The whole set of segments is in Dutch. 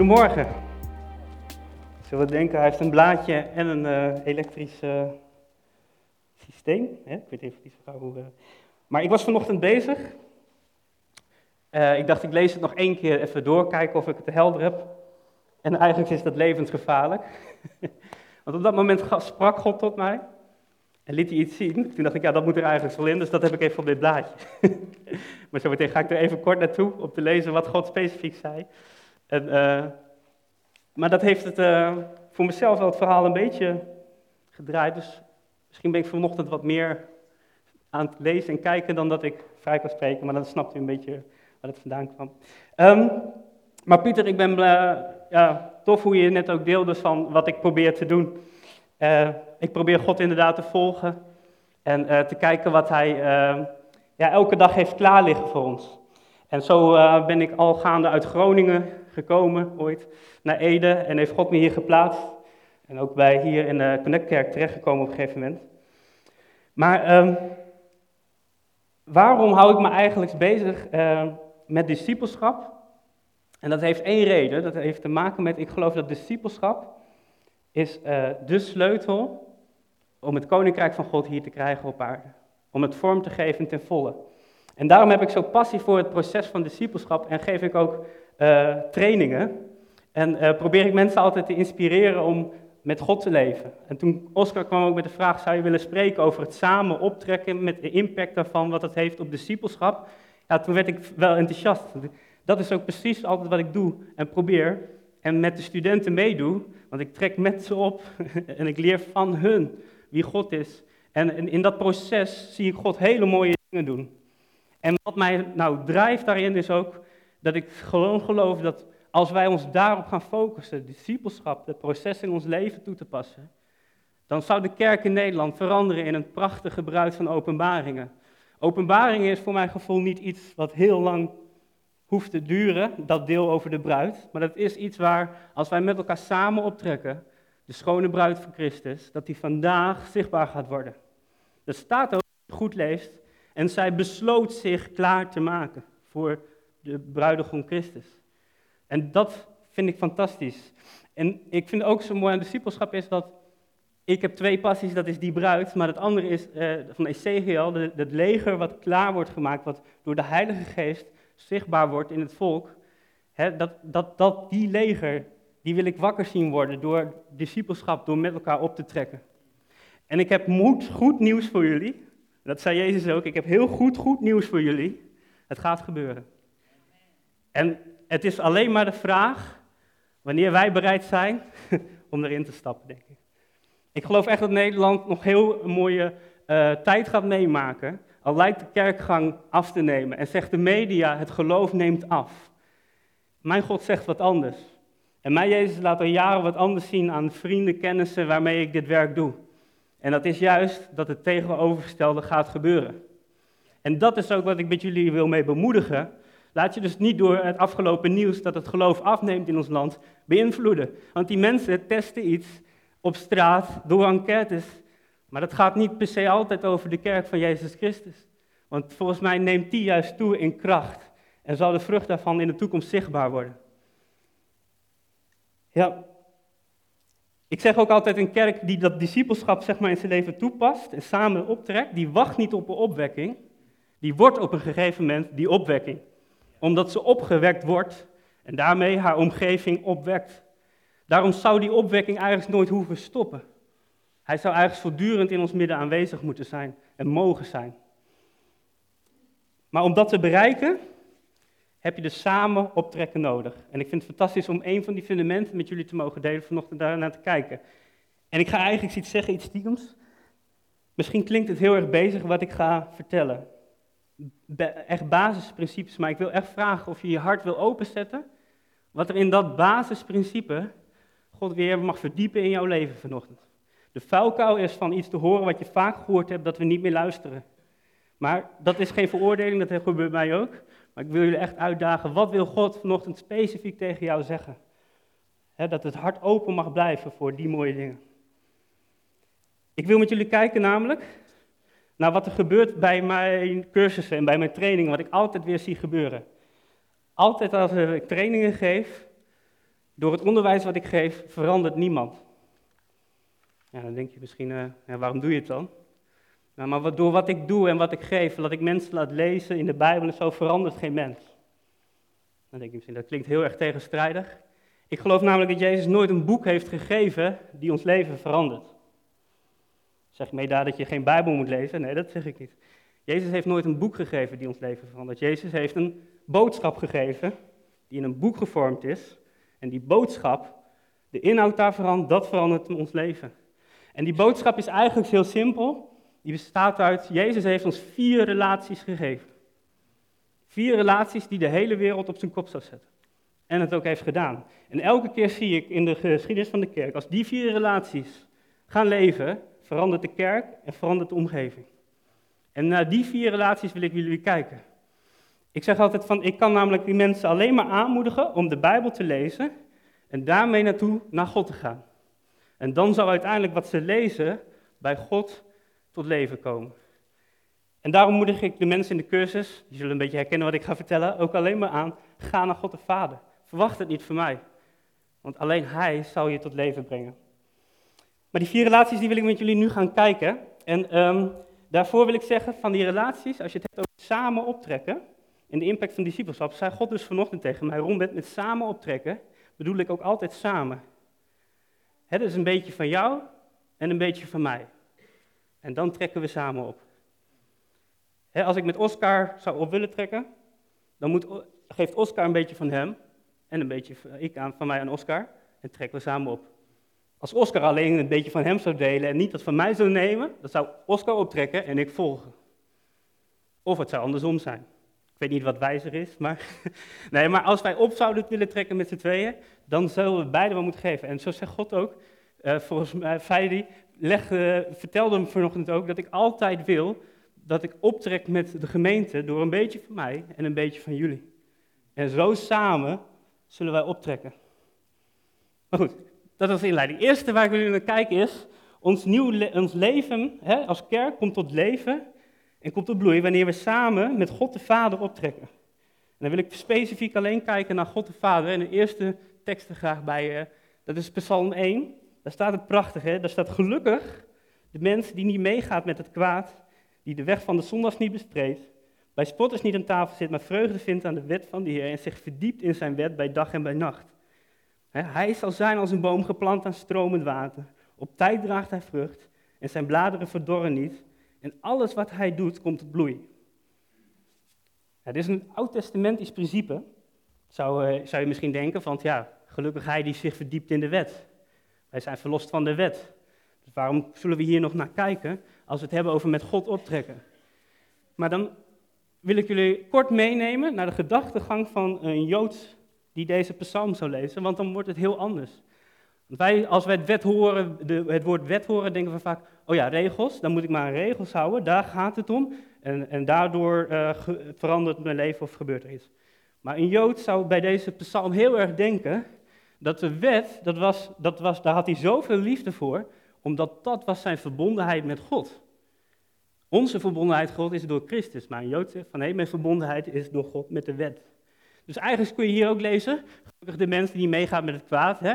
Goedemorgen. Zullen we denken, hij heeft een blaadje en een uh, elektrisch uh, systeem. Hè? Ik weet even niet zo hoe. Uh... Maar ik was vanochtend bezig. ik dacht, ik lees het nog één keer even door, kijken of ik het helder heb. En eigenlijk is dat levensgevaarlijk. Want op dat moment sprak God tot mij en liet hij iets zien. Toen dacht ik, ja, dat moet er eigenlijk wel in, dus dat heb ik even op dit blaadje. maar zo meteen ga ik er even kort naartoe om te lezen wat God specifiek zei. En, uh, maar dat heeft het uh, voor mezelf wel het verhaal een beetje gedraaid. Dus misschien ben ik vanochtend wat meer aan het lezen en kijken dan dat ik vrij kan spreken. Maar dan snapt u een beetje waar het vandaan kwam. Um, maar Pieter, ik ben uh, ja, tof hoe je net ook deelde van wat ik probeer te doen. ik probeer God inderdaad te volgen en te kijken wat Hij ja, elke dag heeft klaar liggen voor ons. En zo ben ik al gaande uit Groningen gekomen ooit naar Ede en heeft God me hier geplaatst. En ook bij hier in de Connectkerk terechtgekomen op een gegeven moment. Maar um, waarom hou ik me eigenlijk bezig uh, met discipelschap? En dat heeft één reden. Dat heeft te maken met, ik geloof dat discipelschap is uh, de sleutel om het koninkrijk van God hier te krijgen op aarde. Om het vorm te geven ten volle. En daarom heb ik zo passie voor het proces van discipelschap en geef ik ook uh, trainingen. En uh, probeer ik mensen altijd te inspireren om met God te leven. En toen Oscar kwam ook met de vraag, zou je willen spreken over het samen optrekken met de impact daarvan, wat het heeft op discipelschap? Ja, toen werd ik wel enthousiast. Dat is ook precies altijd wat ik doe en probeer. En met de studenten meedoe, want ik trek met ze op en ik leer van hun wie God is. En in dat proces zie ik God hele mooie dingen doen. En wat mij nou drijft daarin is ook dat ik gewoon geloof dat als wij ons daarop gaan focussen, discipelschap, het proces in ons leven toe te passen, dan zou de kerk in Nederland veranderen in een prachtige bruid van openbaringen. Openbaringen is voor mijn gevoel niet iets wat heel lang hoeft te duren, dat deel over de bruid, maar dat is iets waar, als wij met elkaar samen optrekken, de schone bruid van Christus, dat die vandaag zichtbaar gaat worden. Er staat ook, goed leest, en zij besloot zich klaar te maken voor de bruidegom Christus. En dat vind ik fantastisch. En ik vind ook zo mooi aan discipelschap is dat ik heb twee passies, dat is die bruid, maar het andere is uh, van Ezekiel, het leger wat klaar wordt gemaakt, wat door de Heilige Geest zichtbaar wordt in het volk. Dat, dat, dat die leger, die wil ik wakker zien worden door discipelschap, door met elkaar op te trekken. En ik heb moed, goed nieuws voor jullie. Dat zei Jezus ook, ik heb heel goed, goed nieuws voor jullie. Het gaat gebeuren. En het is alleen maar de vraag wanneer wij bereid zijn om erin te stappen, denk ik. Ik geloof echt dat Nederland nog heel een mooie uh, tijd gaat meemaken. Al lijkt de kerkgang af te nemen en zegt de media, het geloof neemt af. Mijn God zegt wat anders. En mij, Jezus, laat al jaren wat anders zien aan vrienden, kennissen waarmee ik dit werk doe. En dat is juist dat het tegenovergestelde gaat gebeuren. En dat is ook wat ik met jullie wil mee bemoedigen. Laat je dus niet door het afgelopen nieuws dat het geloof afneemt in ons land beïnvloeden. Want die mensen testen iets op straat door enquêtes. Maar dat gaat niet per se altijd over de kerk van Jezus Christus. Want volgens mij neemt die juist toe in kracht. En zal de vrucht daarvan in de toekomst zichtbaar worden. Ja, ik zeg ook altijd een kerk die dat discipelschap zeg maar, in zijn leven toepast en samen optrekt, die wacht niet op een opwekking. Die wordt op een gegeven moment die opwekking omdat ze opgewekt wordt en daarmee haar omgeving opwekt. Daarom zou die opwekking eigenlijk nooit hoeven stoppen. Hij zou eigenlijk voortdurend in ons midden aanwezig moeten zijn en mogen zijn. Maar om dat te bereiken, heb je dus samen optrekken nodig. En ik vind het fantastisch om een van die fundamenten met jullie te mogen delen, vanochtend daar naar te kijken. En ik ga eigenlijk iets zeggen, iets stiekems. Misschien klinkt het heel erg bezig wat ik ga vertellen echt basisprincipes, maar ik wil echt vragen of je je hart wil openzetten. Wat er in dat basisprincipe God weer mag verdiepen in jouw leven vanochtend. De vuilkou is van iets te horen wat je vaak gehoord hebt, dat we niet meer luisteren. Maar dat is geen veroordeling, dat gebeurt mij ook. Maar ik wil jullie echt uitdagen, wat wil God vanochtend specifiek tegen jou zeggen? dat het hart open mag blijven voor die mooie dingen. Ik wil met jullie kijken namelijk naar wat er gebeurt bij mijn cursussen en bij mijn trainingen, wat ik altijd weer zie gebeuren. Altijd als ik trainingen geef, Door het onderwijs wat ik geef verandert niemand. Ja, dan denk je misschien, ja, waarom doe je het dan? Nou, maar wat, door wat ik doe en wat ik geef, dat ik mensen laat lezen in de Bijbel en zo, verandert geen mens. Dan denk je misschien, dat klinkt heel erg tegenstrijdig. Ik geloof namelijk dat Jezus nooit een boek heeft gegeven die ons leven verandert. Zeg mee daar dat je geen Bijbel moet lezen? Nee, dat zeg ik niet. Jezus heeft nooit een boek gegeven die ons leven verandert. Jezus heeft een boodschap gegeven die in een boek gevormd is. En die boodschap, de inhoud daarvan, dat verandert ons leven. En die boodschap is eigenlijk heel simpel. Die bestaat uit, Jezus heeft ons vier relaties gegeven. Vier relaties die de hele wereld op zijn kop zou zetten. En het ook heeft gedaan. En elke keer zie ik in de geschiedenis van de kerk, als die vier relaties gaan leven, verandert de kerk en verandert de omgeving. En naar die vier relaties wil ik jullie kijken. Ik zeg altijd van, ik kan namelijk die mensen alleen maar aanmoedigen om de Bijbel te lezen en daarmee naartoe naar God te gaan. En dan zal uiteindelijk wat ze lezen bij God tot leven komen. En daarom moedig ik de mensen in de cursus, die zullen een beetje herkennen wat ik ga vertellen, ook alleen maar aan, ga naar God de Vader. Verwacht het niet van mij, want alleen Hij zal je tot leven brengen. Maar die vier relaties die wil ik met jullie nu gaan kijken. En ehm, daarvoor wil ik zeggen, van die relaties, als je het hebt over samen optrekken, in de impact van discipelschap, zei God dus vanochtend tegen mij, Rombert, met samen optrekken bedoel ik ook altijd samen. Het is een beetje van jou en een beetje van mij. En dan trekken we samen op. als ik met Oscar zou op willen trekken, dan moet, geeft Oscar een beetje van hem en een beetje ik aan, van mij aan Oscar en trekken we samen op. Als Oscar alleen een beetje van hem zou delen en niet dat van mij zou nemen, dan zou Oscar optrekken en ik volgen. Of het zou andersom zijn. Ik weet niet wat wijzer is, maar, nee, maar als wij op zouden willen trekken met z'n tweeën, dan zullen we beide wel moeten geven. En zo zegt God ook, uh, volgens mij, Feidi, leg, uh, vertelde hem vanochtend ook, dat ik altijd wil dat ik optrek met de gemeente door een beetje van mij en een beetje van jullie. En zo samen zullen wij optrekken. Maar goed, dat was de inleiding. Het eerste waar ik wil naar kijken is, ons, nieuw ons leven hè, als kerk komt tot leven en komt tot bloei wanneer we samen met God de Vader optrekken. En dan wil ik specifiek alleen kijken naar God de Vader. En de eerste tekst er graag bij, dat is Psalm 1. Daar staat het prachtig, hè? daar staat gelukkig de mens die niet meegaat met het kwaad, die de weg van de zondags niet bestreedt, bij spotters niet aan tafel zit, maar vreugde vindt aan de wet van de Heer en zich verdiept in zijn wet bij dag en bij nacht. Hij zal zijn als een boom geplant aan stromend water. Op tijd draagt hij vrucht en zijn bladeren verdorren niet. En alles wat hij doet komt tot bloei. Dit is een oud-testamentisch principe. Zou, uh, zou je misschien denken van, ja, gelukkig hij die zich verdiept in de wet. Wij zijn verlost van de wet. Dus waarom zullen we hier nog naar kijken als we het hebben over met God optrekken? Maar dan wil ik jullie kort meenemen naar de gedachtegang van een Joods die deze psalm zou lezen, want dan wordt het heel anders. Want wij, als wij het, wet horen, de, het woord wet horen, denken we vaak, oh ja, regels, dan moet ik maar aan regels houden, daar gaat het om. En, en daardoor uh, verandert mijn leven of gebeurt er iets. Maar een Jood zou bij deze psalm heel erg denken dat de wet, dat was, dat was, daar had hij zoveel liefde voor, omdat dat was zijn verbondenheid met God. Onze verbondenheid God is door Christus, maar een Jood zegt van hé, mijn verbondenheid is door God met de wet. Dus eigenlijk kun je hier ook lezen, gelukkig de mensen die meegaan met het kwaad, hè,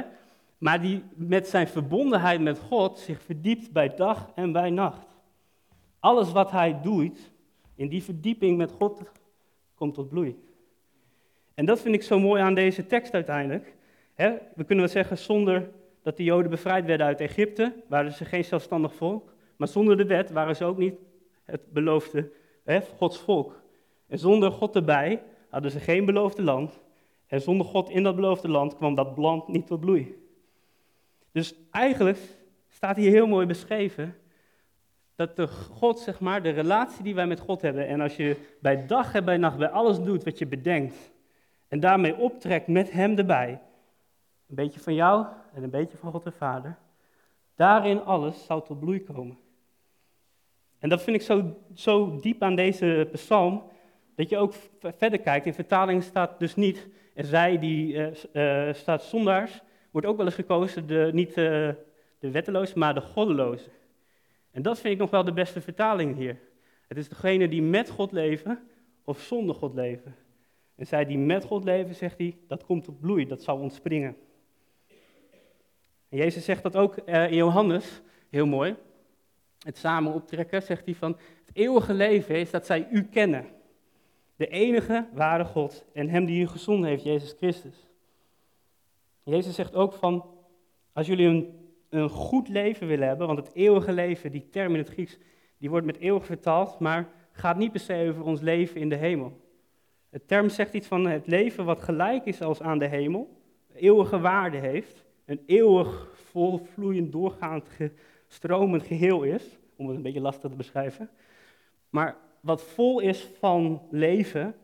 maar die met zijn verbondenheid met God zich verdiept bij dag en bij nacht. Alles wat hij doet, in die verdieping met God, komt tot bloei. En dat vind ik zo mooi aan deze tekst uiteindelijk. We kunnen wel zeggen, zonder dat de Joden bevrijd werden uit Egypte, waren ze geen zelfstandig volk. Maar zonder de wet waren ze ook niet het beloofde Gods volk. En zonder God erbij hadden ze geen beloofde land. En zonder God in dat beloofde land kwam dat land niet tot bloei. Dus eigenlijk staat hier heel mooi beschreven dat de God, zeg maar, de relatie die wij met God hebben, en als je bij dag en bij nacht bij alles doet wat je bedenkt, en daarmee optrekt met Hem erbij, een beetje van jou en een beetje van God de Vader, daarin alles zal tot bloei komen. En dat vind ik zo, zo diep aan deze psalm, dat je ook verder kijkt. In vertalingen staat dus niet, en zij die uh, staat zondaars, wordt ook wel eens gekozen, de, niet uh, de wetteloze, maar de goddeloze. En dat vind ik nog wel de beste vertaling hier. Het is degene die met God leven of zonder God leven. En zij die met God leven, zegt hij, dat komt op bloei, dat zal ontspringen. Jezus zegt dat ook uh, in Johannes, heel mooi. Het samen optrekken, zegt hij van, het eeuwige leven is dat zij u kennen. De enige ware God en hem die u gezonden heeft, Jezus Christus. Jezus zegt ook van, als jullie een, een goed leven willen hebben, want het eeuwige leven, die term in het Grieks, die wordt met eeuwig vertaald, maar gaat niet per se over ons leven in de hemel. Het term zegt iets van het leven wat gelijk is als aan de hemel, eeuwige waarde heeft, een eeuwig volvloeiend, doorgaand, stromend geheel is, om het een beetje lastig te beschrijven. Maar wat vol is van leven,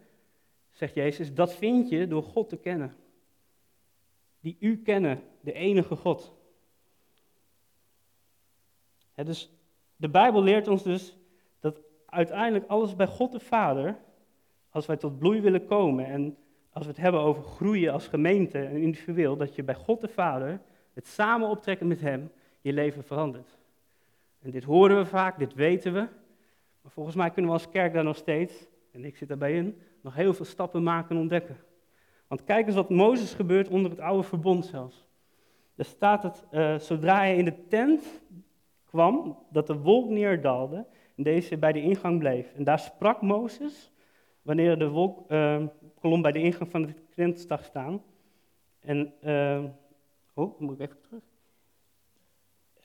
zegt Jezus, dat vind je door God te kennen. Die u kennen, de enige God. dus de Bijbel leert ons dus dat uiteindelijk alles bij God de Vader, als wij tot bloei willen komen en als we het hebben over groeien als gemeente en individueel, dat je bij God de Vader, het samen optrekken met Hem, je leven verandert. En dit horen we vaak, dit weten we, maar volgens mij kunnen we als kerk daar nog steeds, en ik zit daarbij in, nog heel veel stappen maken en ontdekken. Want kijk eens wat Mozes gebeurt onder het oude verbond zelfs. Daar staat het, uh, zodra hij in de tent kwam, dat de wolk neerdaalde en deze bij de ingang bleef. En daar sprak Mozes, wanneer de wolkkolom uh, bij de ingang van de tent zag staan. En, uh, oh, moet ik even terug.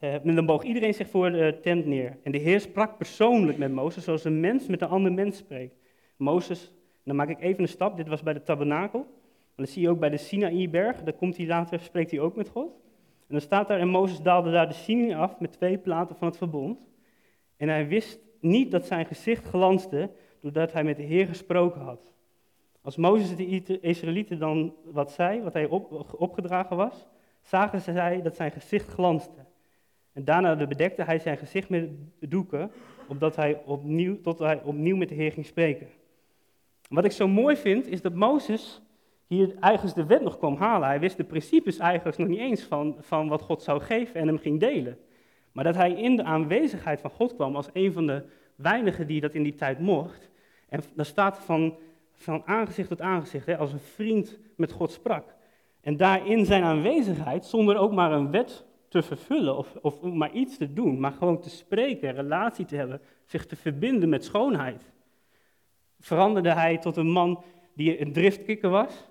Uh, dan boog iedereen zich voor de tent neer. En de Heer sprak persoonlijk met Mozes, zoals een mens met een ander mens spreekt. Mozes, dan maak ik even een stap, dit was bij de tabernakel. En dat zie je ook bij de Sinaïberg, daar komt hij later, spreekt hij ook met God. En dan staat daar, en Mozes daalde daar de Sinai af met twee platen van het verbond. En hij wist niet dat zijn gezicht glansde, doordat hij met de Heer gesproken had. Als Mozes de Israëlieten dan wat zei, wat hij op, opgedragen was, zagen zij dat zijn gezicht glansde. En daarna bedekte hij zijn gezicht met doeken, opdat hij opnieuw, tot hij opnieuw met de Heer ging spreken. Wat ik zo mooi vind, is dat Mozes hier eigenlijk de wet nog kwam halen. Hij wist de principes eigenlijk nog niet eens van, van wat God zou geven en hem ging delen. Maar dat hij in de aanwezigheid van God kwam als een van de weinigen die dat in die tijd mocht. En dan staat van, van aangezicht tot aangezicht, hè, als een vriend met God sprak. En daarin zijn aanwezigheid, zonder ook maar een wet te vervullen of, of maar iets te doen, maar gewoon te spreken, relatie te hebben, zich te verbinden met schoonheid. Veranderde hij tot een man die een driftkikker was,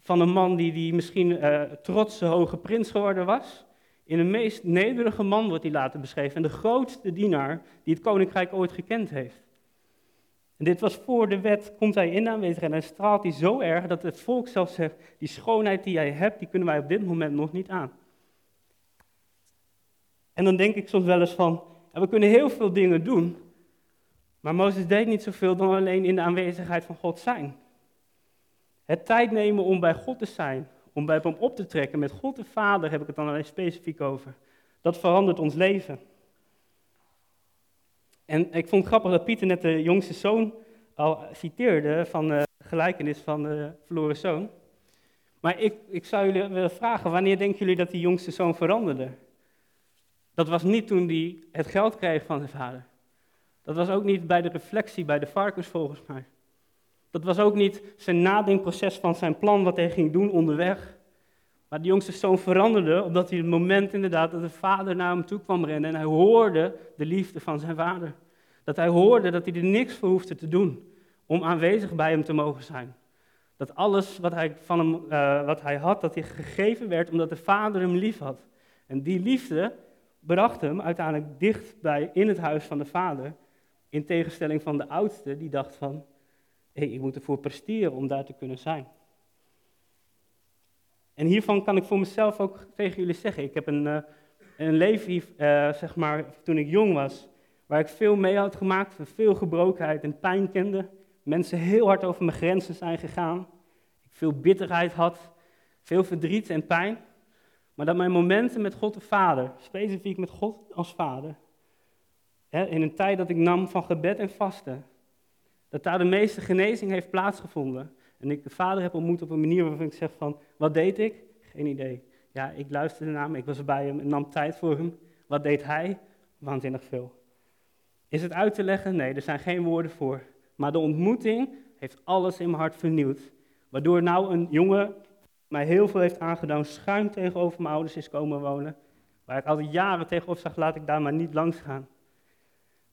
van een man die, die misschien uh, trotse hoge prins geworden was. In een meest nederige man wordt hij later beschreven en de grootste dienaar die het koninkrijk ooit gekend heeft. En dit was voor de wet, komt hij in de aanwezigheid en straalt hij zo erg dat het volk zelf zegt, die schoonheid die jij hebt, die kunnen wij op dit moment nog niet aan. En dan denk ik soms wel eens van, we kunnen heel veel dingen doen, maar Mozes deed niet zoveel dan alleen in de aanwezigheid van God zijn. Het tijd nemen om bij God te zijn, om bij hem op te trekken, met God de Vader heb ik het dan alleen specifiek over. Dat verandert ons leven. En ik vond het grappig dat Pieter net de jongste zoon al citeerde van de gelijkenis van de verloren zoon. Maar ik, ik zou jullie willen vragen, wanneer denken jullie dat die jongste zoon veranderde? Dat was niet toen hij het geld kreeg van zijn vader. Dat was ook niet bij de reflectie bij de varkens volgens mij. Dat was ook niet zijn nadenkproces van zijn plan wat hij ging doen onderweg. Maar de jongste zoon veranderde omdat hij het moment inderdaad dat de vader naar hem toe kwam rennen en hij hoorde de liefde van zijn vader. Dat hij hoorde dat hij er niks voor hoefde te doen om aanwezig bij hem te mogen zijn. Dat alles wat hij, van hem, uh, wat hij had, dat hij gegeven werd omdat de vader hem lief had. En die liefde bracht hem uiteindelijk dicht bij in het huis van de vader. In tegenstelling van de oudste, die dacht van, hé, hey, ik moet ervoor presteren om daar te kunnen zijn. En hiervan kan ik voor mezelf ook tegen jullie zeggen. Ik heb een, uh, een leven, uh, zeg maar, toen ik jong was, waar ik veel mee had gemaakt, veel gebrokenheid en pijn kende. Mensen heel hard over mijn grenzen zijn gegaan. Ik veel bitterheid had, veel verdriet en pijn. Maar dat mijn momenten met God de Vader, specifiek met God als Vader, hè, in een tijd dat ik nam van gebed en vasten, dat daar de meeste genezing heeft plaatsgevonden. En ik de Vader heb ontmoet op een manier waarvan ik zeg van, wat deed ik? Geen idee. Ja, ik luisterde naar hem, ik was bij hem en nam tijd voor hem. Wat deed hij? Waanzinnig veel. Is het uit te leggen? Nee, er zijn geen woorden voor. Maar de ontmoeting heeft alles in mijn hart vernieuwd. Waardoor nou een jonge mij heel veel heeft aangedaan, schuin tegenover mijn ouders is komen wonen. Waar ik al jaren tegenop zag, laat ik daar maar niet langs gaan.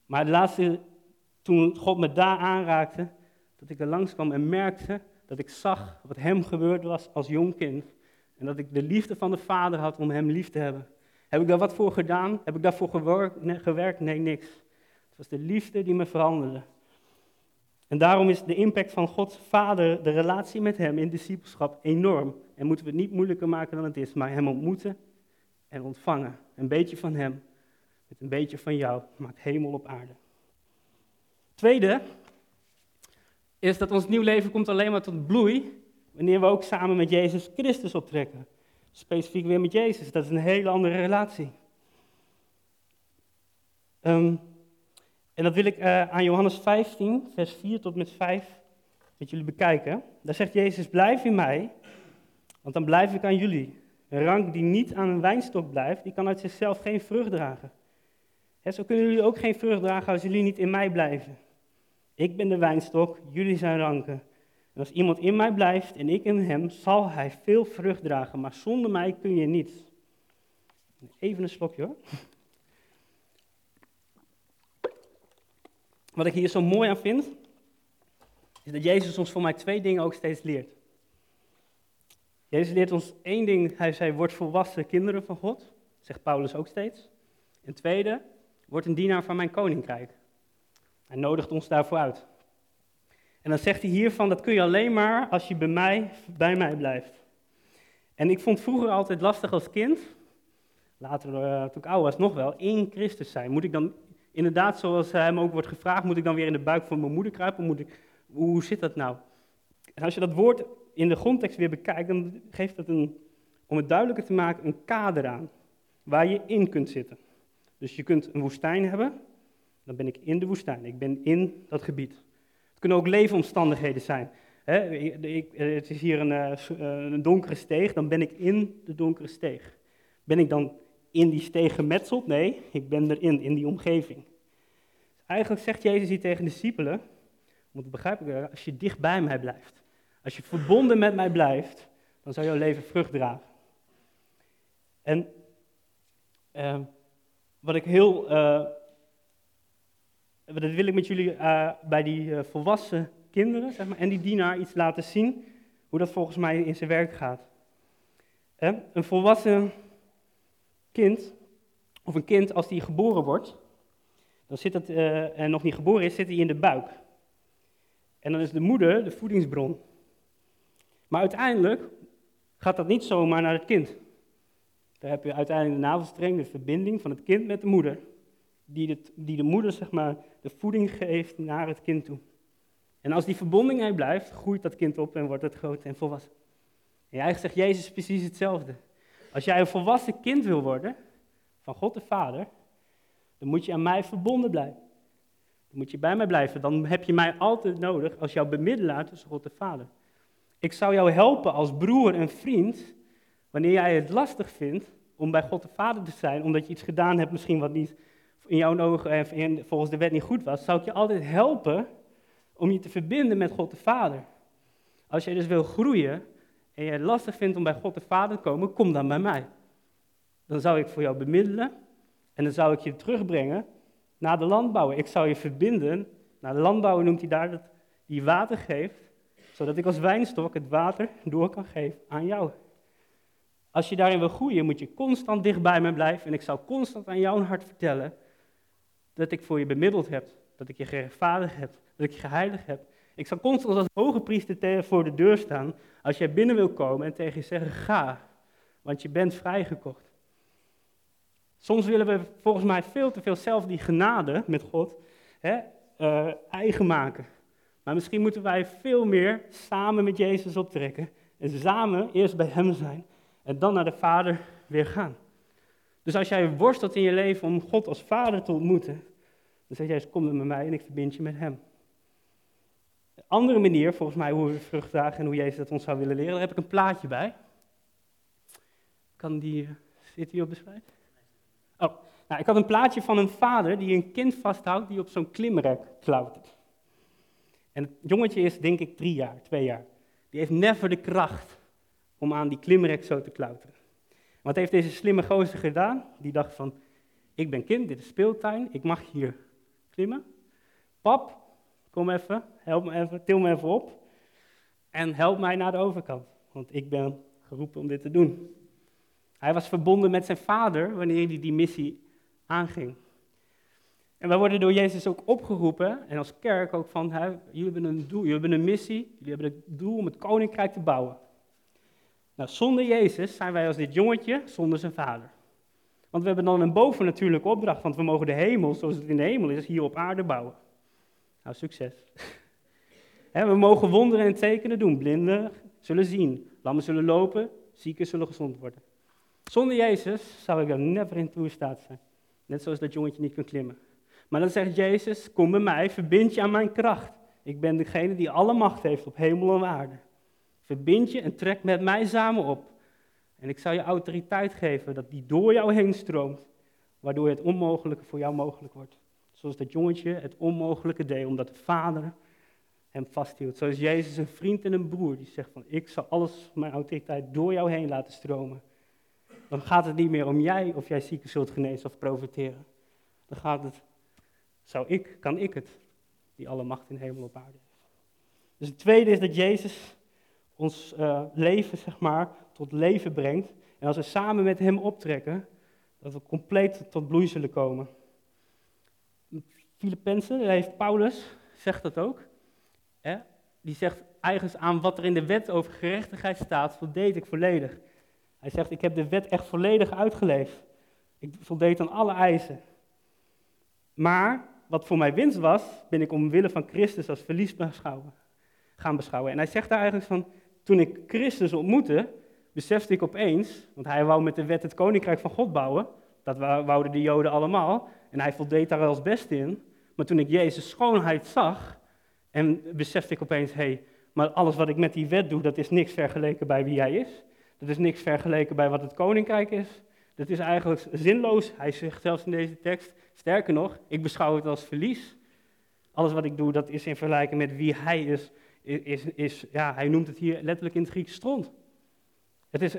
Maar de laatste, toen God me daar aanraakte, dat ik er langs kwam en merkte dat ik zag wat hem gebeurd was als jong kind. En dat ik de liefde van de Vader had om hem lief te hebben. Heb ik daar wat voor gedaan? Heb ik daarvoor gewerkt? Nee, niks. Het was de liefde die me veranderde. En daarom is de impact van Gods Vader, de relatie met Hem in discipelschap, enorm. En moeten we het niet moeilijker maken dan het is, maar Hem ontmoeten en ontvangen. Een beetje van Hem met een beetje van jou maakt hemel op aarde. Tweede is dat ons nieuw leven komt alleen maar tot bloei wanneer we ook samen met Jezus Christus optrekken. Specifiek weer met Jezus, dat is een hele andere relatie. Um, en dat wil ik uh, aan Johannes 15, vers 4 tot met 5 met jullie bekijken. Daar zegt Jezus, blijf in mij, want dan blijf ik aan jullie. Een rank die niet aan een wijnstok blijft, die kan uit zichzelf geen vrucht dragen. Zo kunnen jullie ook geen vrucht dragen als jullie niet in mij blijven. Ik ben de wijnstok, jullie zijn ranken. En als iemand in mij blijft en ik in hem, zal hij veel vrucht dragen, maar zonder mij kun je niets. Even een slokje hoor. Wat ik hier zo mooi aan vind, is dat Jezus ons voor mij twee dingen ook steeds leert. Jezus leert ons één ding, hij zei, word volwassen kinderen van God, zegt Paulus ook steeds. En tweede, word een dienaar van mijn koninkrijk. Hij nodigt ons daarvoor uit. En dan zegt hij hiervan, dat kun je alleen maar als je bij mij, bij mij blijft. En ik vond vroeger altijd lastig als kind, later uh, toen ik ouder was nog wel, in Christus zijn. Moet ik dan inderdaad, zoals hem ook wordt gevraagd, moet ik dan weer in de buik van mijn moeder kruipen? Moet ik, hoe zit dat nou? En als je dat woord in de grondtekst weer bekijkt, dan geeft het een, om het duidelijker te maken, een kader aan. Waar je in kunt zitten. Dus je kunt een woestijn hebben, dan ben ik in de woestijn. Ik ben in dat gebied. Het kunnen ook leefomstandigheden zijn. ik, het is hier een, eh, een donkere steeg, dan ben ik in de donkere steeg. Ben ik dan in die steeg gemetseld. Nee, ik ben erin, in die omgeving. eigenlijk zegt Jezus hier tegen de discipelen, moet begrijpen, als je dicht bij mij blijft, als je verbonden met mij blijft, dan zal jouw leven vrucht dragen. En uh, wat ik heel, uh, dat wil ik met jullie uh, bij die volwassen kinderen zeg maar, en die dienaar iets laten zien, hoe dat volgens mij in zijn werk gaat. Een volwassen kind, of een kind als die geboren wordt, dan zit het, uh, en nog niet geboren is, zit hij in de buik. En dan is de moeder de voedingsbron. Maar uiteindelijk gaat dat niet zomaar naar het kind. Daar heb je uiteindelijk de navelstreng, de verbinding van het kind met de moeder. Die de, die de moeder zeg maar, de voeding geeft naar het kind toe. En als die verbonding blijft, groeit dat kind op en wordt het groot en volwassen. En eigenlijk zegt Jezus precies hetzelfde. Als jij een volwassen kind wil worden van God de Vader, dan moet je aan mij verbonden blijven. Dan moet je bij mij blijven. Dan heb je mij altijd nodig als jouw bemiddelaar tussen God de Vader. Ik zou jou helpen als broer en vriend wanneer jij het lastig vindt om bij God de Vader te zijn, omdat je iets gedaan hebt misschien wat niet in jouw ogen en volgens de wet niet goed was, zou ik je altijd helpen om je te verbinden met God de Vader. Als jij dus wil groeien, en je het lastig vindt om bij God de Vader te komen, kom dan bij mij. Dan zou ik voor jou bemiddelen en dan zou ik je terugbrengen naar de landbouwer. Ik zou je verbinden naar de landbouwer, noemt hij daar, dat die water geeft, zodat ik als wijnstok het water door kan geven aan jou. Als je daarin wil groeien, moet je constant dicht bij me blijven en ik zou constant aan jouw hart vertellen dat ik voor je bemiddeld heb, dat ik je gerechtvaardigd heb, dat ik je geheiligd heb, ik zal constant als hoge priester voor de deur staan als jij binnen wil komen en tegen je zeggen, ga, want je bent vrijgekocht. Soms willen we volgens mij veel te veel zelf die genade met God hè, uh, eigen maken. Maar misschien moeten wij veel meer samen met Jezus optrekken. En samen eerst bij Hem zijn en dan naar de Vader weer gaan. Dus als jij worstelt in je leven om God als Vader te ontmoeten, dan zeg jij, kom met mij en ik verbind je met Hem andere manier, volgens mij, hoe we vrucht dragen en hoe Jezus dat ons zou willen leren, daar heb ik een plaatje bij. Kan die, zit die op de slide? Oh, nou, ik had een plaatje van een vader die een kind vasthoudt die op zo'n klimrek klautert. En het jongetje is denk ik drie jaar, twee jaar. Die heeft never de kracht om aan die klimrek zo te klauteren. Wat heeft deze slimme gozer gedaan? Die dacht van, ik ben kind, dit is speeltuin, ik mag hier klimmen. Pap, kom even, help me even, til me even op en help mij naar de overkant, want ik ben geroepen om dit te doen. Hij was verbonden met zijn vader wanneer hij die missie aanging. En wij worden door Jezus ook opgeroepen, en als kerk ook van, jullie hebben een doel, jullie hebben een missie, jullie hebben het doel om het koninkrijk te bouwen. Nou, zonder Jezus zijn wij als dit jongetje zonder zijn vader. Want we hebben dan een bovennatuurlijke opdracht, want we mogen de hemel, zoals het in de hemel is, hier op aarde bouwen. Nou, succes. we mogen wonderen en tekenen doen. Blinden zullen zien, lammen zullen lopen, zieken zullen gezond worden. Zonder Jezus zou ik er never in toe staat zijn. Net zoals dat jongetje niet kan klimmen. Maar dan zegt Jezus, kom bij mij, verbind je aan mijn kracht. Ik ben degene die alle macht heeft op hemel en aarde. Verbind je en trek met mij samen op. En ik zal je autoriteit geven dat die door jou heen stroomt, waardoor het onmogelijke voor jou mogelijk wordt. Zoals dat jongetje het onmogelijke deed, omdat de vader hem vasthield. Zoals Jezus een vriend en een broer die zegt van ik zal alles, mijn autoriteit door jou heen laten stromen. Dan gaat het niet meer om jij of jij zieken zult genezen of profiteren. Dan gaat het, zou ik, kan ik het, die alle macht in hemel op aarde heeft. Dus het tweede is dat Jezus ons uh, leven, zeg maar, tot leven brengt. En als we samen met Hem optrekken, dat we compleet tot bloei zullen komen. Filippenzen, daar heeft Paulus, zegt dat ook. Hè? Die zegt eigens aan wat er in de wet over gerechtigheid staat, voldeed ik volledig. Hij zegt, ik heb de wet echt volledig uitgeleefd. Ik voldeed aan alle eisen. Maar wat voor mij winst was, ben ik omwille van Christus als verlies beschouwen, gaan beschouwen. En hij zegt daar eigenlijk van, toen ik Christus ontmoette, besefte ik opeens, want hij wou met de wet het koninkrijk van God bouwen. Dat wouden de Joden allemaal. En hij voldeed daar als beste in. Maar toen ik Jezus' schoonheid zag, en besefte ik opeens, hé, hey, maar alles wat ik met die wet doe, dat is niks vergeleken bij wie hij is. Dat is niks vergeleken bij wat het koninkrijk is. Dat is eigenlijk zinloos. Hij zegt zelfs in deze tekst, sterker nog, ik beschouw het als verlies. Alles wat ik doe, dat is in vergelijking met wie hij is, is, is, ja, hij noemt het hier letterlijk in het Grieks stront. Het is,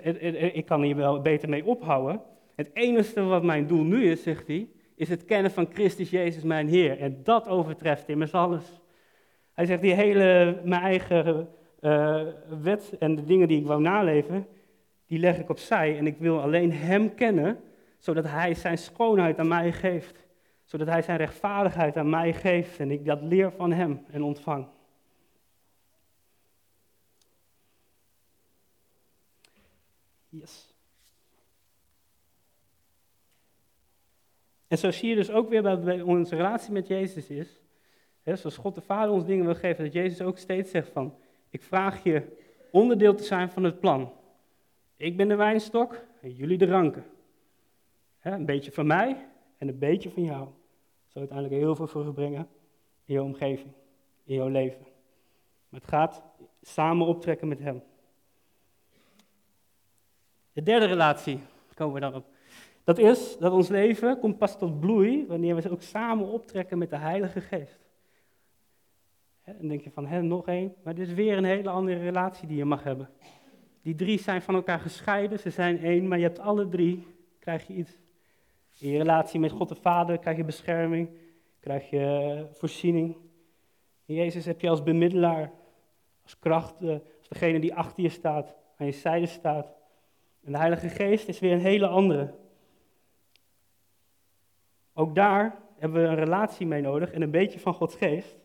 ik kan hier wel beter mee ophouden. Het enige wat mijn doel nu is, zegt hij, is het kennen van Christus Jezus mijn Heer. En dat overtreft immers alles. Hij zegt, die hele, mijn eigen uh, wet en de dingen die ik wou naleven, die leg ik opzij. En ik wil alleen Hem kennen, zodat Hij zijn schoonheid aan mij geeft. Zodat Hij zijn rechtvaardigheid aan mij geeft en ik dat leer van Hem en ontvang. Yes. En zo zie je dus ook weer bij onze relatie met Jezus is. Hè, zoals God de Vader ons dingen wil geven, dat Jezus ook steeds zegt van, ik vraag je onderdeel te zijn van het plan. Ik ben de wijnstok en jullie de ranken. Hè, een beetje van mij en een beetje van jou. Zal uiteindelijk heel veel voor brengen in je omgeving, in jouw leven. Maar het gaat samen optrekken met Hem. De derde relatie, komen we dan op. Dat is dat ons leven komt pas tot bloei wanneer we ook samen optrekken met de Heilige Geest. En dan denk je van, hè, nog één, maar dit is weer een hele andere relatie die je mag hebben. Die drie zijn van elkaar gescheiden, ze zijn één, maar je hebt alle drie, krijg je iets. In je relatie met God de Vader krijg je bescherming, krijg je eh, voorziening. In Jezus heb je als bemiddelaar, als kracht, als degene die achter je staat, aan je zijde staat. En de Heilige Geest is weer een hele andere. Ook daar hebben we een relatie mee nodig en een beetje van Gods Geest.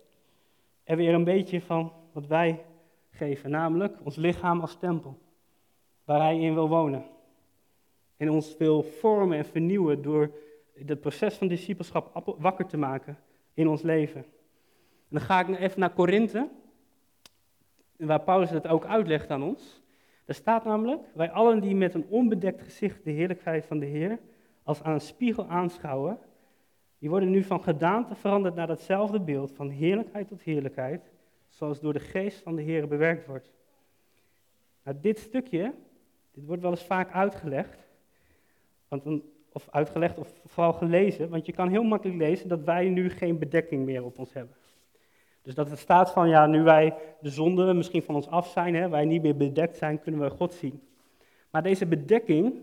En weer een beetje van wat wij geven, namelijk ons lichaam als tempel, waar Hij in wil wonen. En ons wil vormen en vernieuwen door het proces van discipelschap wakker te maken in ons leven. En dan ga ik even naar Korinthe, waar Paulus het ook uitlegt aan ons. Er staat namelijk, wij allen die met een onbedekt gezicht de heerlijkheid van de Heer als aan een spiegel aanschouwen, die worden nu van gedaante veranderd naar datzelfde beeld, van heerlijkheid tot heerlijkheid, zoals door de geest van de Heer bewerkt wordt. Nou, dit stukje, dit wordt wel eens vaak uitgelegd, want of uitgelegd of vooral gelezen, want je kan heel makkelijk lezen dat wij nu geen bedekking meer op ons hebben. Dus dat het staat van, ja, nu wij de zonde misschien van ons af zijn, hè, wij niet meer bedekt zijn, kunnen we God zien. Maar deze bedekking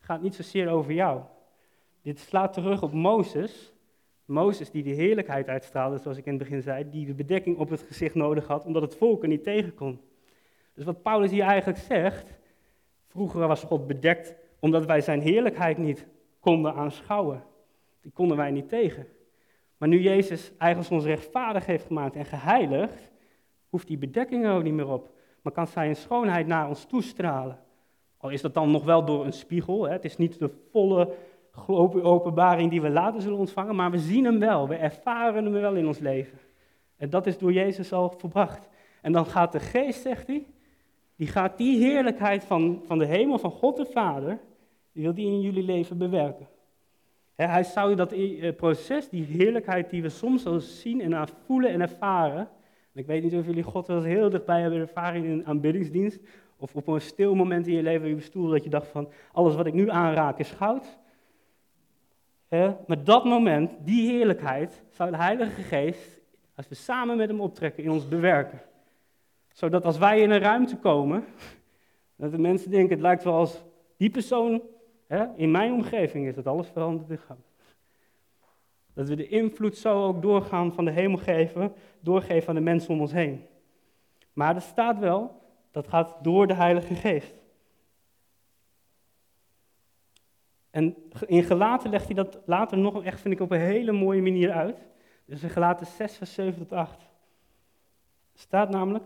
gaat niet zozeer over jou. Dit slaat terug op Mozes. Mozes die de heerlijkheid uitstraalde, zoals ik in het begin zei, die de bedekking op het gezicht nodig had, omdat het volk er niet tegen kon. Dus wat Paulus hier eigenlijk zegt, vroeger was God bedekt omdat wij zijn heerlijkheid niet konden aanschouwen. Die konden wij niet tegen. Maar nu Jezus eigenlijk ons rechtvaardig heeft gemaakt en geheiligd, hoeft die bedekking er ook niet meer op. Maar kan zijn schoonheid naar ons toestralen. Al is dat dan nog wel door een spiegel. Hè? Het is niet de volle openbaring die we later zullen ontvangen, maar we zien hem wel. We ervaren hem wel in ons leven. En dat is door Jezus al verbracht. En dan gaat de geest, zegt hij, die gaat die heerlijkheid van, van de hemel, van God de Vader, die wil die in jullie leven bewerken. Hij zou dat eh, proces, die heerlijkheid die we soms al zien en voelen en ervaren. ik weet niet of jullie God wel eens heel dichtbij hebben ervaren in een aanbiddingsdienst. Of op een stil moment in je leven in je stoel dat je dacht van, alles wat ik nu aanraak is goud. Maar dat moment, die heerlijkheid, zou de Heilige Geest, als we samen met hem optrekken, in ons bewerken. Zodat als wij in een ruimte komen, dat de mensen denken, het lijkt wel als die persoon in mijn omgeving is, dat alles veranderd in. Dat we de invloed zo ook doorgaan van de hemel geven, doorgeven aan de mensen om ons heen. Maar er staat wel, dat gaat door de Heilige Geest. En in Gelaten legt hij dat later nog echt, vind ik, op een hele mooie manier uit. Dus in Gelaten 6, vers 7 tot 8. staat namelijk,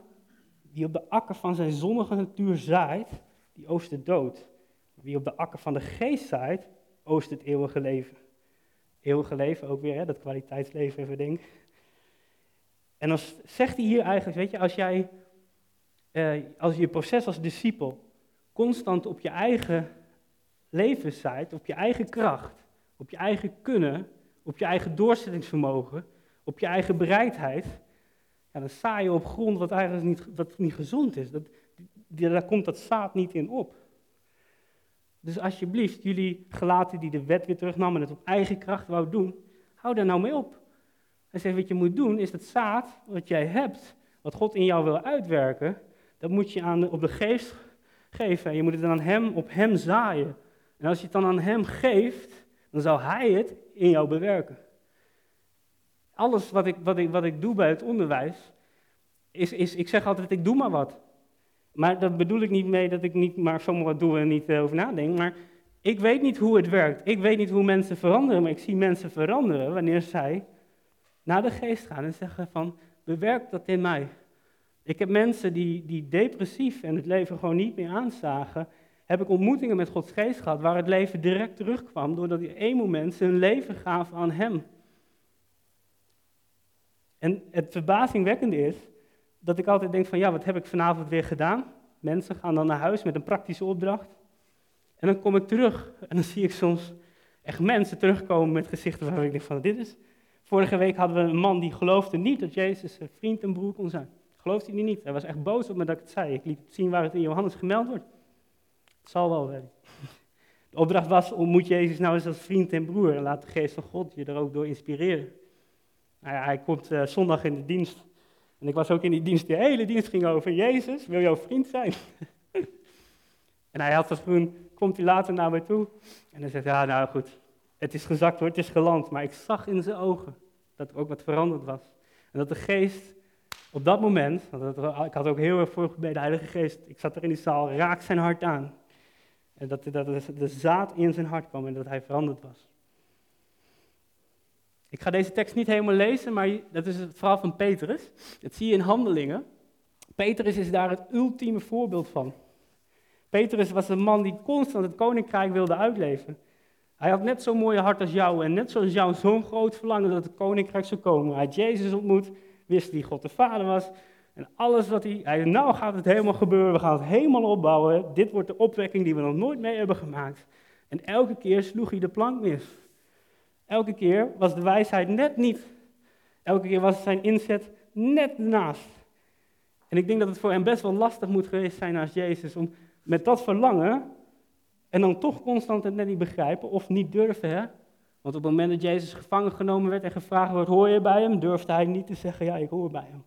wie op de akker van zijn zonnige natuur zaait, die oost de dood. Wie op de akker van de geest zaait, oost het eeuwige leven. Eeuwige leven ook weer, hè, dat kwaliteitsleven even denk. En dan zegt hij hier eigenlijk, weet je, als jij, eh, als je proces als discipel constant op je eigen leven zaait, op je eigen kracht, op je eigen kunnen, op je eigen doorzettingsvermogen, op je eigen bereidheid, ja, dan saai je op grond wat eigenlijk niet, wat niet gezond is. Dat, daar komt dat zaad niet in op. Dus alsjeblieft, jullie gelaten die de wet weer terugnamen en het op eigen kracht wou doen, hou daar nou mee op. En zeg, wat je moet doen, is dat zaad wat jij hebt, wat God in jou wil uitwerken, dat moet je aan, op de geest geven. En je moet het dan aan hem, op hem zaaien. En als je het dan aan hem geeft, dan zal hij het in jou bewerken. Alles wat ik, wat ik, wat ik doe bij het onderwijs, is, is, ik zeg altijd, ik doe maar wat. Maar dat bedoel ik niet mee dat ik niet maar zomaar wat doe en niet uh, over nadenk. Maar ik weet niet hoe het werkt. Ik weet niet hoe mensen veranderen, maar ik zie mensen veranderen wanneer zij naar de geest gaan en zeggen van, bewerk dat in mij. Ik heb mensen die, die depressief en het leven gewoon niet meer aanzagen, heb ik ontmoetingen met Gods geest gehad waar het leven direct terugkwam, doordat die één moment hun leven gaven aan Hem. En het verbazingwekkende is dat ik altijd denk van ja, wat heb ik vanavond weer gedaan? Mensen gaan dan naar huis met een praktische opdracht. En dan kom ik terug en dan zie ik soms echt mensen terugkomen met gezichten waar ik denk van dit is... Vorige week hadden we een man die geloofde niet dat Jezus zijn vriend en broer kon zijn. Geloofde hij niet. Hij was echt boos op me dat ik het zei. Ik liet zien waar het in Johannes gemeld wordt. Het zal wel wel. De opdracht was, ontmoet Jezus nou eens als vriend en broer en laat de geest van God je er ook door inspireren. Nou hij komt uh, zondag in de dienst en ik was ook in die dienst, de hele dienst ging over Jezus, wil jouw vriend zijn? en hij had als toen, komt hij later naar mij toe en hij zegt, ja nou goed, het is gezakt hoor, het is geland, maar ik zag in zijn ogen dat er ook wat veranderd was. En dat de geest op dat moment, want ik had ook heel erg voor bij de Heilige Geest, ik zat er in die zaal, raakt zijn hart aan. En dat, dat de zaad in zijn hart kwam en dat hij veranderd was. Ik ga deze tekst niet helemaal lezen, maar dat is het verhaal van Petrus. Dat zie je in Handelingen. Petrus is daar het ultieme voorbeeld van. Petrus was een man die constant het koninkrijk wilde uitleven. Hij had net zo'n mooie hart als jou en net zoals jou zo'n groot verlangen dat het koninkrijk zou komen. Hij had Jezus ontmoet, wist wie God de Vader was. En alles wat hij, hij nou gaat het helemaal gebeuren, we gaan het helemaal opbouwen. Dit wordt de opwekking die we nog nooit mee hebben gemaakt. En elke keer sloeg hij de plank mis. Elke keer was de wijsheid net niet. Elke keer was zijn inzet net naast. En ik denk dat het voor hem best wel lastig moet geweest zijn als Jezus om met dat verlangen en dan toch constant het net niet begrijpen of niet durven, hè, Want op het moment dat Jezus gevangen genomen werd en gevraagd wordt, hoor je bij hem, durfde hij niet te zeggen, ja, ik hoor bij hem.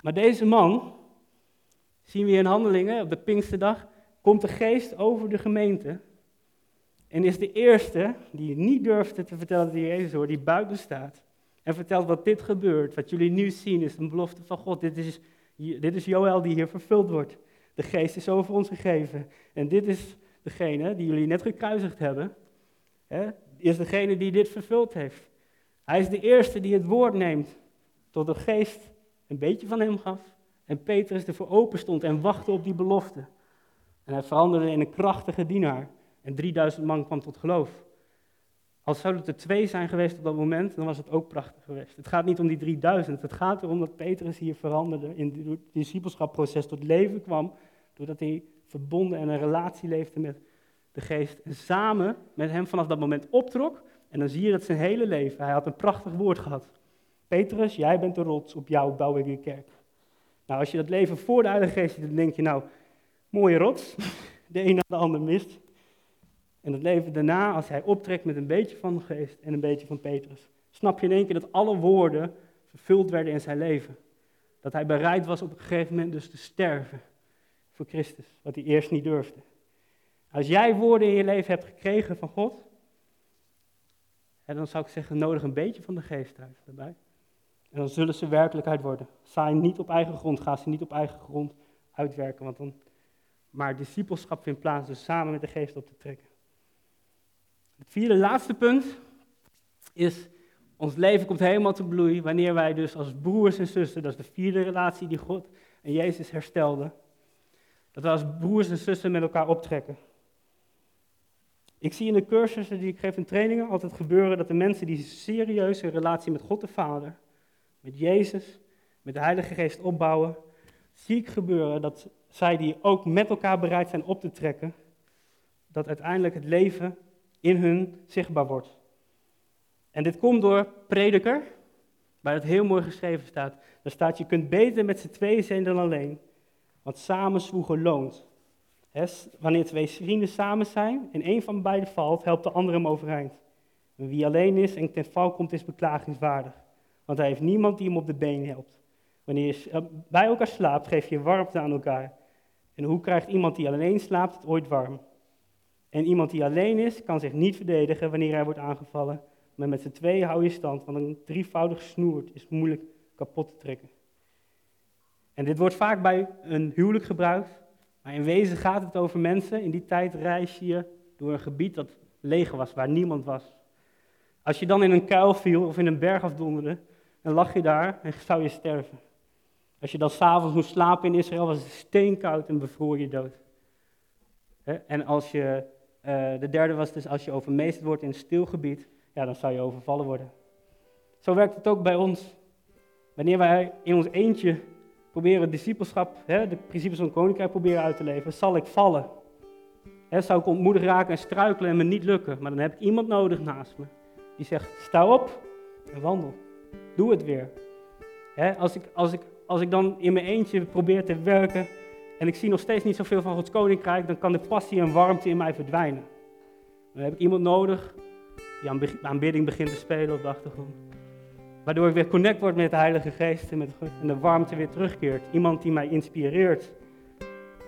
Maar deze man, zien we in handelingen op de Pinksterdag, komt de geest over de gemeente en is de eerste die niet durfde te vertellen dat hij Jezus hoort, die buiten staat. En vertelt wat dit gebeurt. Wat jullie nu zien is een belofte van God. Dit is, dit is Joël die hier vervuld wordt. De geest is over ons gegeven. En dit is degene die jullie net gekruisigd hebben. Hè, is degene die dit vervuld heeft. Hij is de eerste die het woord neemt. Tot de geest een beetje van hem gaf. En Petrus ervoor open stond en wachtte op die belofte. En hij veranderde in een krachtige dienaar. En 3000 man kwam tot geloof. Als zouden het er twee zijn geweest op dat moment, dan was het ook prachtig geweest. Het gaat niet om die 3000, het gaat erom dat Petrus hier veranderde, in het discipelschapproces tot leven kwam, doordat hij verbonden en een relatie leefde met de geest. En samen met hem vanaf dat moment optrok. En dan zie je dat zijn hele leven, hij had een prachtig woord gehad. Petrus, jij bent de rots, op jou bouw ik kerk. Nou, als je dat leven voor de Heilige Geest dan denk je nou, mooie rots, de een na de ander mist. En het leven daarna, als hij optrekt met een beetje van de geest en een beetje van Petrus, snap je in één keer dat alle woorden vervuld werden in zijn leven. Dat hij bereid was op een gegeven moment dus te sterven voor Christus, wat hij eerst niet durfde. Als jij woorden in je leven hebt gekregen van God, dan zou ik zeggen, nodig een beetje van de geest uit daarbij. En dan zullen ze werkelijkheid worden. Saai niet op eigen grond, ga ze niet op eigen grond uitwerken, want dan, maar discipelschap vindt plaats dus samen met de geest op te trekken. Het vierde laatste punt is, ons leven komt helemaal te bloei wanneer wij dus als broers en zussen, dat is de vierde relatie die God en Jezus herstelden, dat we als broers en zussen met elkaar optrekken. Ik zie in de cursussen die ik geef in trainingen altijd gebeuren dat de mensen die een serieuze relatie met God de Vader, met Jezus, met de Heilige Geest opbouwen, zie ik gebeuren dat zij die ook met elkaar bereid zijn op te trekken, dat uiteindelijk het leven in hun zichtbaar wordt. En dit komt door prediker, waar het heel mooi geschreven staat. Daar staat, je kunt beter met z'n tweeën zijn dan alleen, want samen zwoegen loont. wanneer twee vrienden samen zijn en een van beiden valt, helpt de andere hem overeind. Wie alleen is en ten val komt, is beklagingswaardig, want hij heeft niemand die hem op de been helpt. Wanneer je bij elkaar slaapt, geef je warmte aan elkaar. En hoe krijgt iemand die alleen slaapt het ooit warm? En iemand die alleen is, kan zich niet verdedigen wanneer hij wordt aangevallen. Maar met z'n tweeën hou je stand, want een drievoudig snoerd is moeilijk kapot te trekken. En dit wordt vaak bij een huwelijk gebruikt, maar in wezen gaat het over mensen. In die tijd reis je door een gebied dat leeg was, waar niemand was. Als je dan in een kuil viel of in een berg afdonderde, dan lag je daar en zou je sterven. Als je dan s'avonds moest slapen in Israël, was het steenkoud en bevroor je dood. En als je de derde was dus als je overmeesterd wordt in een stil gebied, ja, dan zou je overvallen worden. Zo werkt het ook bij ons. Wanneer wij in ons eentje proberen discipelschap, hè, de principes van koninkrijk proberen uit te leven, zal ik vallen. Hè, zou ik ontmoedigd raken en struikelen en me niet lukken. Maar dan heb ik iemand nodig naast me. Die zegt, sta op en wandel. Doe het weer. Hè, als, ik, als, ik, als ik dan in mijn eentje probeer te werken, en ik zie nog steeds niet zoveel van Gods koninkrijk, dan kan de passie en warmte in mij verdwijnen. Dan heb ik iemand nodig die aan aanbidding begint te spelen op de achtergrond. Waardoor ik weer connect word met de Heilige Geest en, met, en de warmte weer terugkeert. Iemand die mij inspireert.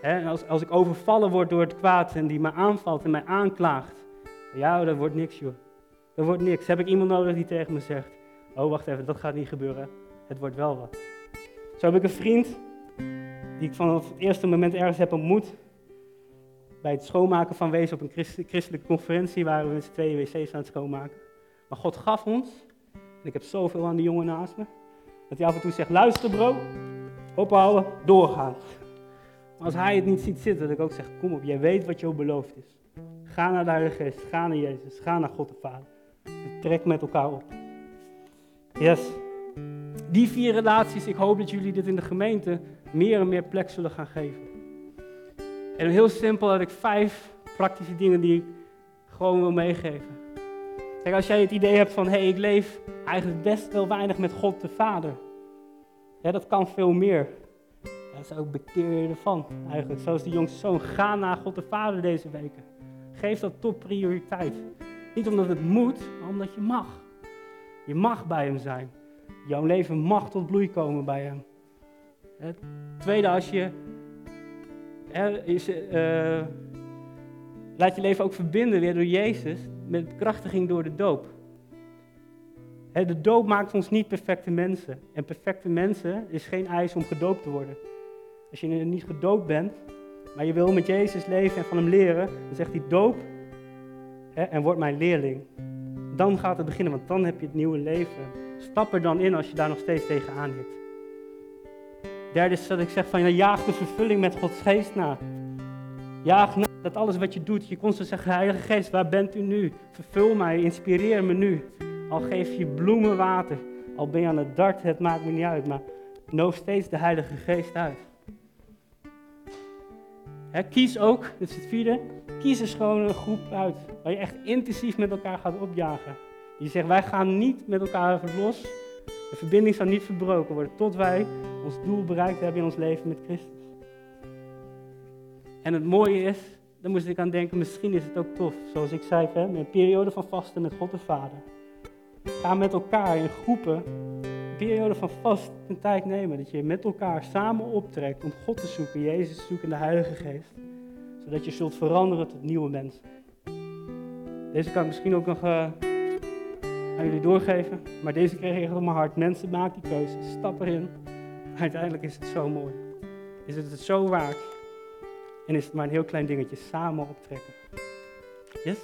en als, als ik overvallen word door het kwaad en die mij aanvalt en mij aanklaagt. Ja, dat wordt niks joh. Dat wordt niks. Heb ik iemand nodig die tegen me zegt, oh wacht even, dat gaat niet gebeuren. Het wordt wel wat. Zo heb ik een vriend die ik vanaf het eerste moment ergens heb ontmoet. Bij het schoonmaken van wezen op een christelijke conferentie waren we met z'n tweeën wc's aan het schoonmaken. Maar God gaf ons, en ik heb zoveel aan die jongen naast me, dat hij af en toe zegt, luister bro, ophouden, doorgaan. Maar als hij het niet ziet zitten, dat ik ook zeg, kom op, jij weet wat jou beloofd is. Ga naar de Heilige Geest, ga naar Jezus, ga naar God de Vader. Trek met elkaar op. Yes. Die vier relaties, ik hoop dat jullie dit in de gemeente meer en meer plek zullen gaan geven. En heel simpel heb ik vijf praktische dingen die ik gewoon wil meegeven. Kijk, als jij het idee hebt van, hé, hey, ik leef eigenlijk best wel weinig met God de Vader. Ja, dat kan veel meer. Dat is ook bekeer je ervan, eigenlijk. Zoals die jongste zoon, ga naar God de Vader deze weken. Geef dat top prioriteit. Niet omdat het moet, maar omdat je mag. Je mag bij hem zijn. Jouw leven mag tot bloei komen bij hem. Het tweede, als je. is, uh, laat je leven ook verbinden weer door Jezus met krachtiging door de doop. De doop maakt ons niet perfecte mensen. En perfecte mensen is geen eis om gedoopt te worden. Als je niet gedoopt bent, maar je wil met Jezus leven en van hem leren, dan zegt hij doop en word mijn leerling. Dan gaat het beginnen, want dan heb je het nieuwe leven. Stap er dan in als je daar nog steeds tegenaan hikt. Derde is dat ik zeg van, ja, jaag de vervulling met Gods geest na. Jaag na dat alles wat je doet, je constant zeggen, Heilige Geest, waar bent u nu? Vervul mij, inspireer me nu. Al geef je bloemen water, al ben je aan het dart, het maakt me niet uit, maar nood steeds de Heilige Geest uit. kies ook, dit is het vierde, kies eens gewoon een groep uit waar je echt intensief met elkaar gaat opjagen. Je zegt, wij gaan niet met elkaar los. De verbinding zal niet verbroken worden tot wij ons doel bereikt hebben in ons leven met Christus. En het mooie is, daar moest ik aan denken, misschien is het ook tof, zoals ik zei, hè, een periode van vasten met God de Vader. Ga met elkaar in groepen een periode van vast een tijd nemen. Dat je met elkaar samen optrekt om God te zoeken, Jezus te zoeken in de Heilige Geest. Zodat je zult veranderen tot nieuwe mensen. Deze kan ik misschien ook nog uh, aan jullie doorgeven. Maar deze kreeg ik op mijn hart. Mensen, maak die keuze. Stap erin. Uiteindelijk is het zo mooi. Is het het zo waard? En is het maar een heel klein dingetje. Samen optrekken. Yes?